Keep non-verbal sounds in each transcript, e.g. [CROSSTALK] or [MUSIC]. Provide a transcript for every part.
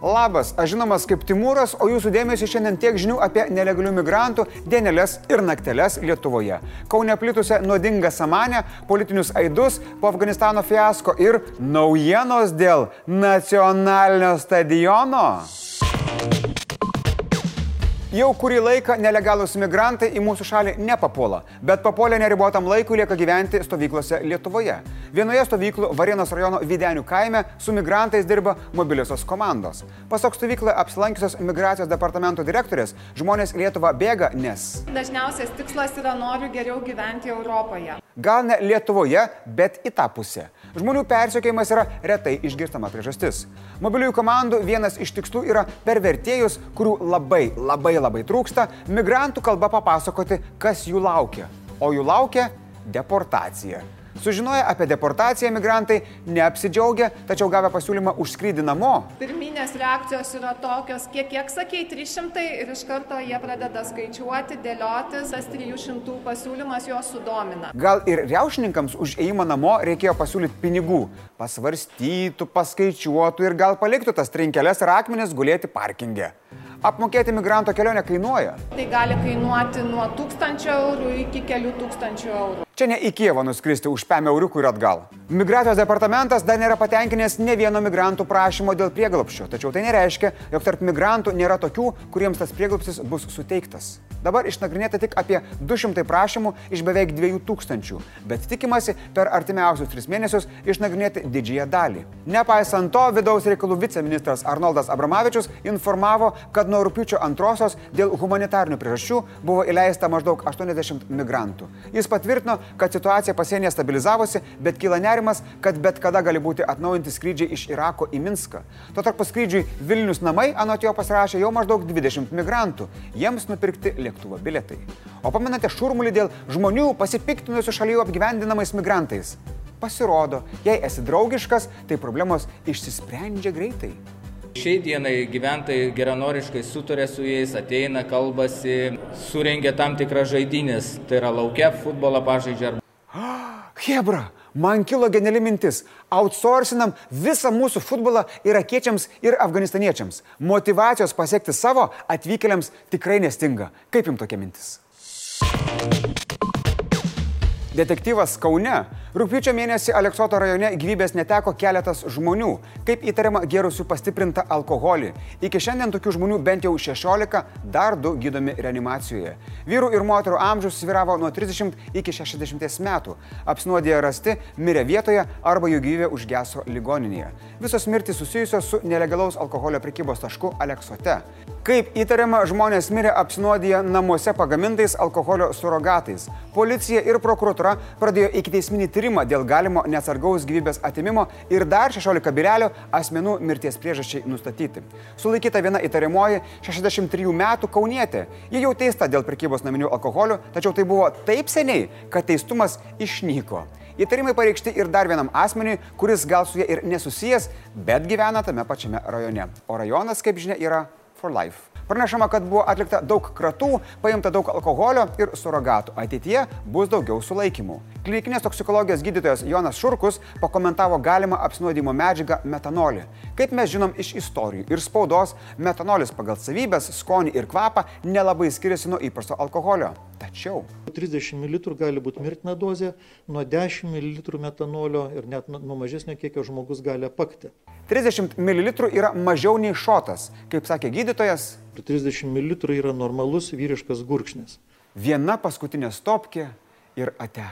Labas, aš žinomas kaip Timūras, o jūsų dėmesio šiandien tiek žinių apie nelegalių migrantų, dienelės ir nakteles Lietuvoje. Kaune plitusią nuodingą samanę, politinius aidus po Afganistano fiasko ir naujienos dėl nacionalinio stadiono. Jau kurį laiką nelegalus migrantai į mūsų šalį nepapuola, bet papuolę neribotam laikui lieka gyventi stovyklose Lietuvoje. Vienoje stovyklų Varėnos rajono Videnių kaime su migrantais dirba mobiliosios komandos. Pasak stovyklą apsilankiusios migracijos departamento direktorės, žmonės Lietuvą bėga, nes... Dažniausias tikslas yra noriu geriau gyventi Europoje. Gal ne Lietuvoje, bet į tą pusę. Žmonių persiekėjimas yra retai išgirstama priežastis. Mobiliųjų komandų vienas iš tikslų yra per vertėjus, kurių labai, labai, labai trūksta, migrantų kalba papasakoti, kas jų laukia. O jų laukia deportacija. Sužinoję apie deportaciją, migrantai neapsidžiaugia, tačiau gavę pasiūlymą už skrydį namo. Pirminės reakcijos yra tokios, kiek, kiek sakei, 300 ir iš karto jie pradeda skaičiuoti, dėliotis, tas 300 pasiūlymas juos sudomina. Gal ir riaušininkams už ėjimą namo reikėjo pasiūlyti pinigų. Pasvarstytų, paskaičiuotų ir gal paliktų tas trinkelės ir akmenis gulėti parkingė. Apmokėti migranto kelionę kainuoja. Tai gali kainuoti nuo 1000 eurų iki kelių tūkstančių eurų. Čia ne į Kievą nuskristi už 5 euriukų ir atgal. Migracijos departamentas dar nėra patenkinęs ne vieno migrantų prašymo dėl prieglopščio, tačiau tai nereiškia, jog tarp migrantų nėra tokių, kuriems tas prieglopsis bus suteiktas. Dabar išnagrinėta tik apie 200 prašymų iš beveik 2000, bet tikimasi per artimiausius 3 mėnesius išnagrinėti didžiąją dalį. Nepaisant to, vidaus reikalų viceministras Arnoldas Abramavičius informavo, kad nuo rūpiučio antrosios dėl humanitarnių priežasčių buvo įleista maždaug 80 migrantų. Jis patvirtino, kad situacija pasienyje stabilizavosi, bet kyla nerimas, kad bet kada gali būti atnaujinti skrydžiai iš Irako į Minską. Tuo tarpu skrydžiui Vilnius namai anot jo pasirašė jau maždaug 20 migrantų. Jiems nupirkti lėktuvo biletai. O pamenate šurmulį dėl žmonių pasipiktinusių šalių apgyvendinamais migrantais? Pasirodo, jei esi draugiškas, tai problemos išsisprendžia greitai. Šiai dienai gyventojai geranoriškai sutarė su jais, ateina, kalbasi, surengia tam tikras žaidynės, tai yra laukia futbolą pažaidžia. [GASPS] Hebra, man kilo geniali mintis. Outsourcinam visą mūsų futbolą irakiečiams ir afganistaniečiams. Motivacijos pasiekti savo atvykėliams tikrai nestinga. Kaip jums tokia mintis? Detektyvas Kaune. Rūpiučio mėnesį Aleksoto rajone gyvybės neteko keletas žmonių, kaip įtariama gerusių pastiprintą alkoholį. Iki šiandien tokių žmonių bent jau 16, dar du gydomi reanimacijoje. Vyrų ir moterų amžius sviravo nuo 30 iki 60 metų. Apsinuodėję rasti, mirė vietoje arba jų gyvybė užgeso ligoninėje. Visos mirtys susijusios su nelegalaus alkoholio prekybos tašku Aleksote. Kaip įtariama, žmonės mirė apsinuodiję namuose pagamintais alkoholio surogatais. Policija ir prokuratūra pradėjo ikiteisminį tyrimą dėl galimo nesargaus gyvybės atimimo ir dar 16 birelio asmenų mirties priežasčiai nustatyti. Sulaikyta viena įtariamoji 63 metų kaunietė. Ji jau teista dėl prekybos naminių alkoholių, tačiau tai buvo taip seniai, kad teistumas išnyko. Įtarimai pareikšti ir dar vienam asmeniui, kuris gal su ja ir nesusijęs, bet gyvena tame pačiame rajone. O rajonas, kaip žinia, yra for life. Pranešama, kad buvo atlikta daug kratų, paimta daug alkoholio ir suragatų. Ateityje bus daugiau sulaikymų. Klinikinės toksikologijos gydytojas Jonas Šurkus pakomentavo galimą apsinuodimo medžiagą metanolį. Kaip mes žinom iš istorijų ir spaudos, metanolis pagal savybės, skonį ir kvapą nelabai skiriasi nuo įprasto alkoholio. Tačiau 30 ml gali būti mirtina dozė, nuo 10 ml metanolio ir net nuo mažesnio kiekio žmogus gali apakti. 30 ml yra mažiau nei šotas, kaip sakė gydytojas. 30 ml yra normalus vyriškas gurkšnis. Viena paskutinė stopkė ir ate.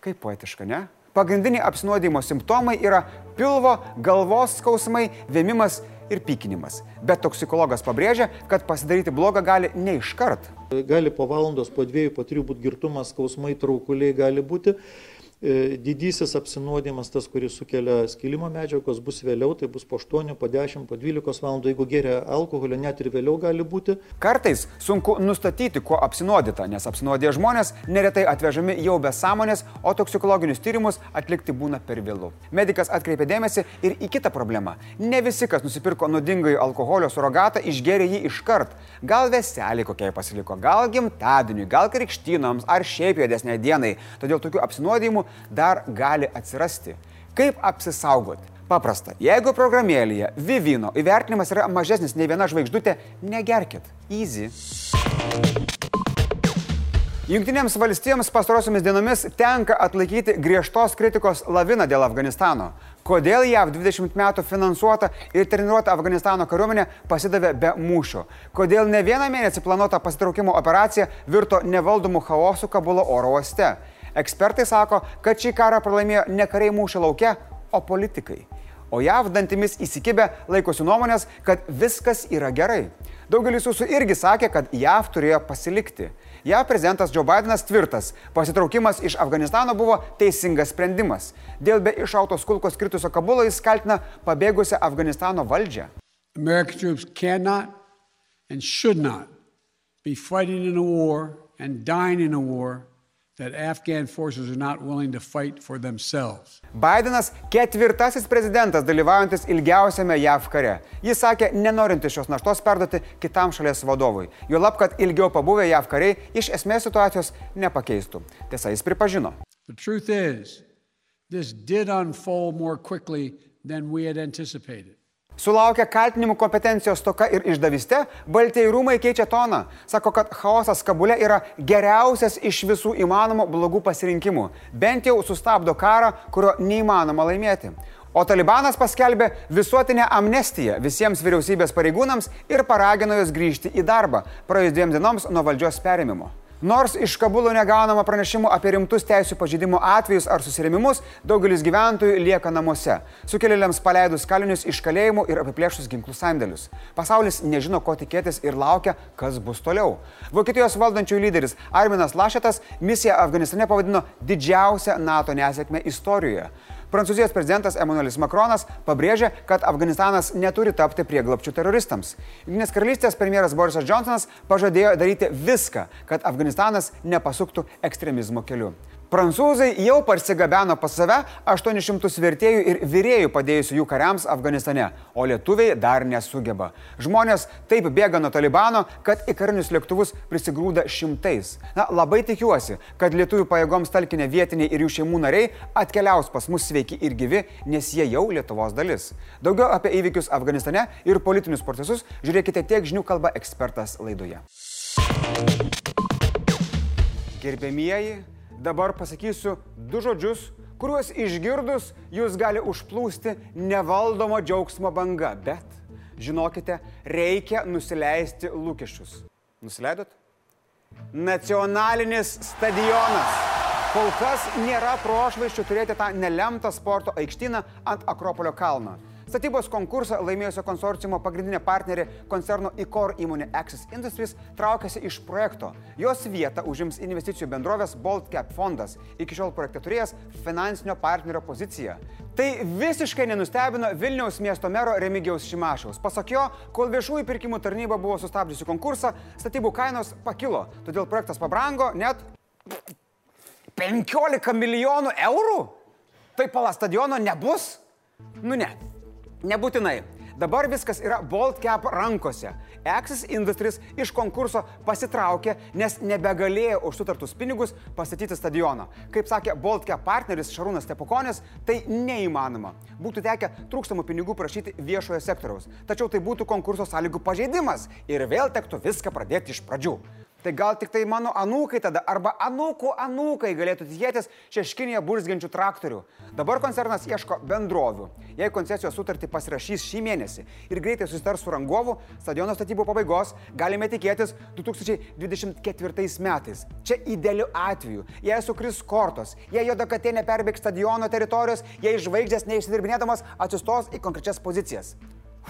Kaip poetiška, ne? Pagrindiniai apsinuodimo simptomai yra pilvo, galvos skausmai, vėmimas ir pykinimas. Bet toksikologas pabrėžia, kad pasidaryti blogą gali ne iškart. Gali po valandos, po dviejų, po trijų būti girtumas, skausmai, traukuliai gali būti. E, didysis apsinuodimas, tas, kuris sukelia skilimo medžiagos, bus vėliau, tai bus po 8, po 10, po 12 valandų, jeigu geria alkoholio, net ir vėliau gali būti. Kartais sunku nustatyti, kuo apsinuodyta, nes apsinuodė žmonės neretai atvežami jau be sąmonės, o toksikologinius tyrimus atlikti būna per vėlų. Medikas atkreipė dėmesį ir į kitą problemą. Ne visi, kas nusipirko nuodingai alkoholio surogatą, išgeria jį iškart. Gal veselį kokiai pasiliko, gal gimtadieniui, gal krikštynoms ar šiaip juodesnė dienai. Todėl tokių apsinuodimų dar gali atsirasti. Kaip apsisaugoti? Paprasta. Jeigu programėlėje Vivino įvertinimas yra mažesnis nei viena žvaigždutė, negerkit. Easy. Junktinėms valstijoms pastarosiomis dienomis tenka atlaikyti griežtos kritikos laviną dėl Afganistano. Kodėl JAV 20 metų finansuota ir treniruota Afganistano kariuomenė pasidavė be mūšio? Kodėl ne vieną mėnesį planuota pasitraukimo operacija virto nevaldomų chaosų Kabulo oro uoste? Ekspertai sako, kad šį karą pralaimėjo ne kariai mūšio laukia, o politikai. O JAV dantimis įsikibę laikosi nuomonės, kad viskas yra gerai. Daugelis jūsų irgi sakė, kad JAV turėjo pasilikti. JAV prezidentas Joe Bidenas tvirtas, pasitraukimas iš Afganistano buvo teisingas sprendimas. Dėl be išautos kulkos kritusio Kabulo jis kaltina pabėgusią Afganistano valdžią. War war Bidenas ketvirtasis prezidentas dalyvaujantis ilgiausiame JAV kare. Jis sakė, nenorinti šios naštos perduoti kitam šalies vadovui. Jo lab, kad ilgiau pabuvę JAV kariai iš esmės situacijos nepakeistų. Tiesa, jis pripažino. The truth is, this did unfold more quickly than we had anticipated. Sulaukia kaltinimų kompetencijos toka ir išdaviste, Baltieji rūmai keičia toną. Sako, kad chaosas Kabule yra geriausias iš visų įmanomų blogų pasirinkimų. Bent jau sustabdo karą, kurio neįmanoma laimėti. O Talibanas paskelbė visuotinę amnestiją visiems vyriausybės pareigūnams ir paragino juos grįžti į darbą praėjus dviem dienoms nuo valdžios perėmimo. Nors iš Kabulo negaunama pranešimų apie rimtus teisų pažeidimo atvejus ar susirėmimus, daugelis gyventojų lieka namuose, sukėlėliams paleidus kalinius iš kalėjimų ir apiplėšus ginklų sandėlius. Pasaulis nežino, ko tikėtis ir laukia, kas bus toliau. Vokietijos valdančiųjų lyderis Arminas Lašetas misiją Afganistane pavadino didžiausią NATO nesėkmę istorijoje. Prancūzijos prezidentas Emmanuelis Macronas pabrėžė, kad Afganistanas neturi tapti prieglapčių teroristams. Junktinės karalystės premjeras Borisas Johnsonas pažadėjo daryti viską, kad Afganistanas nepasuktų ekstremizmo keliu. Prancūzai jau parsigabeno pas save 800 vertėjų ir vyrėjų padėjusių jų kariams Afganistane, o lietuviai dar nesugeba. Žmonės taip bėga nuo Talibano, kad į karinius lėktuvus prisigrūda šimtais. Na, labai tikiuosi, kad lietuvių pajėgoms talkinė vietiniai ir jų šeimų nariai atkeliaus pas mus sveiki ir gyvi, nes jie jau Lietuvos dalis. Daugiau apie įvykius Afganistane ir politinius procesus žiūrėkite tiek žinių kalba ekspertas laidoje. Gerbėmieji, dabar pasakysiu du žodžius, kuriuos išgirdus jūs gali užplūsti nevaldoma džiaugsmo banga, bet žinokite, reikia nusileisti lūkesčius. Nusileidot? Nacionalinis stadionas. Kol kas nėra prošvaiščių turėti tą nelemtą sporto aikštyną ant Akropolio kalno. Statybos konkursą laimėjusio konsorciumo pagrindinė partnerė koncerno ICOR įmonė Axis Industries traukiasi iš projekto. Jos vietą užims investicijų bendrovės BoldCap fondas, iki šiol projekte turėjęs finansinio partnerio poziciją. Tai visiškai nenustebino Vilniaus miesto mero Remigiaus Šimašiaus. Pasak jo, kol viešųjų pirkimų tarnyba buvo sustabdžiusi konkursą, statybų kainos pakilo, todėl projektas pabrango net 15 milijonų eurų? Tai pala stadiono nebus? Nu ne. Nebūtinai. Dabar viskas yra BoldCap rankose. Axis Industries iš konkurso pasitraukė, nes nebegalėjo už sutartus pinigus pastatyti stadioną. Kaip sakė BoldCap partneris Šarūnas Tepukonis, tai neįmanoma. Būtų tekę trūkstamų pinigų prašyti viešojo sektoriaus. Tačiau tai būtų konkurso sąlygų pažeidimas ir vėl tektų viską pradėti iš pradžių. Tai gal tik tai mano anūkai tada, arba anūkų anūkai galėtų tikėtis šeškinėje burzgiančių traktorių. Dabar koncernas ieško bendrovių. Jei koncesijos sutartį pasirašys šį mėnesį ir greitai susitars su rangovu, stadiono statybų pabaigos galime tikėtis 2024 metais. Čia idealiu atveju, jei sukris kortos, jei jo dakatė neperbėgs stadiono teritorijos, jei žvaigždės neišsidirbinėdamas atsistos į konkrečias pozicijas.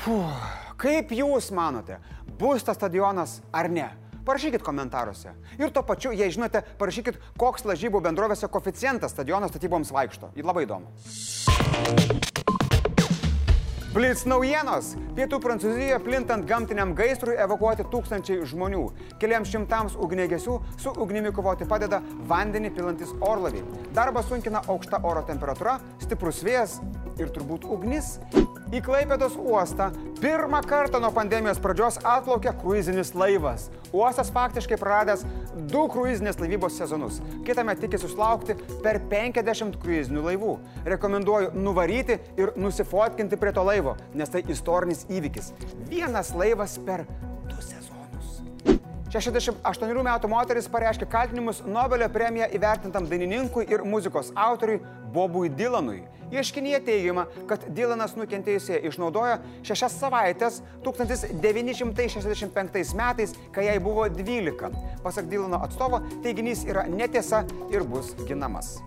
Fuh, kaip jūs manote, bus tas stadionas ar ne? Parašykit komentaruose. Ir tuo pačiu, jei žinote, parašykit, koks lažybų bendrovėse koficijantas stadiono statyboms vaikšto. Į labai įdomu. Blitz naujienos. Pietų Prancūzijoje plintant gamtiniam gaisrui evakuoti tūkstančiai žmonių. Keliams šimtams ugnegesių su ugnimi kovoti padeda vandenį pilantis orlaviai. Darbą sunkina aukšta oro temperatūra, stiprus vėjas ir turbūt ugnis. Į Klaipėdos uostą pirmą kartą nuo pandemijos pradžios atplaukė kruizinis laivas. Uostas faktiškai praradęs du kruizinės laivybos sezonus. Kitame tikisi susilaukti per 50 kruizinių laivų. Rekomenduoju nuvaryti ir nusifotkinti prie to laivo, nes tai istorinis įvykis. Vienas laivas per du sezonus. 68 metų moteris pareiškė kaltinimus Nobelio premiją įvertintam dainininkui ir muzikos autoriui Bobui Dylanui. Ieškinyje teigiama, kad Dylanas nukentėjusiai išnaudojo šešias savaitės 1965 metais, kai jai buvo 12. Pasak Dylano atstovo, teiginys yra netiesa ir bus ginamas.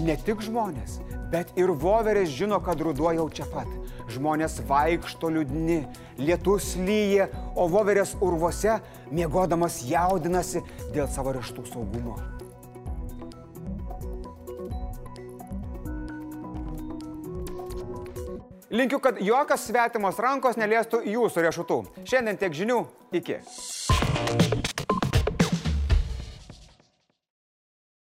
Ne tik žmonės, bet ir voverės žino, kad ruduo jau čia pat. Žmonės vaikšto liūdni, lietus lyja, o voverės urvuose miegodamas jaudinasi dėl savo reštų saugumo. Linkiu, kad jokios svetimos rankos neliestų jūsų riešutų. Šiandien tiek žinių. Iki.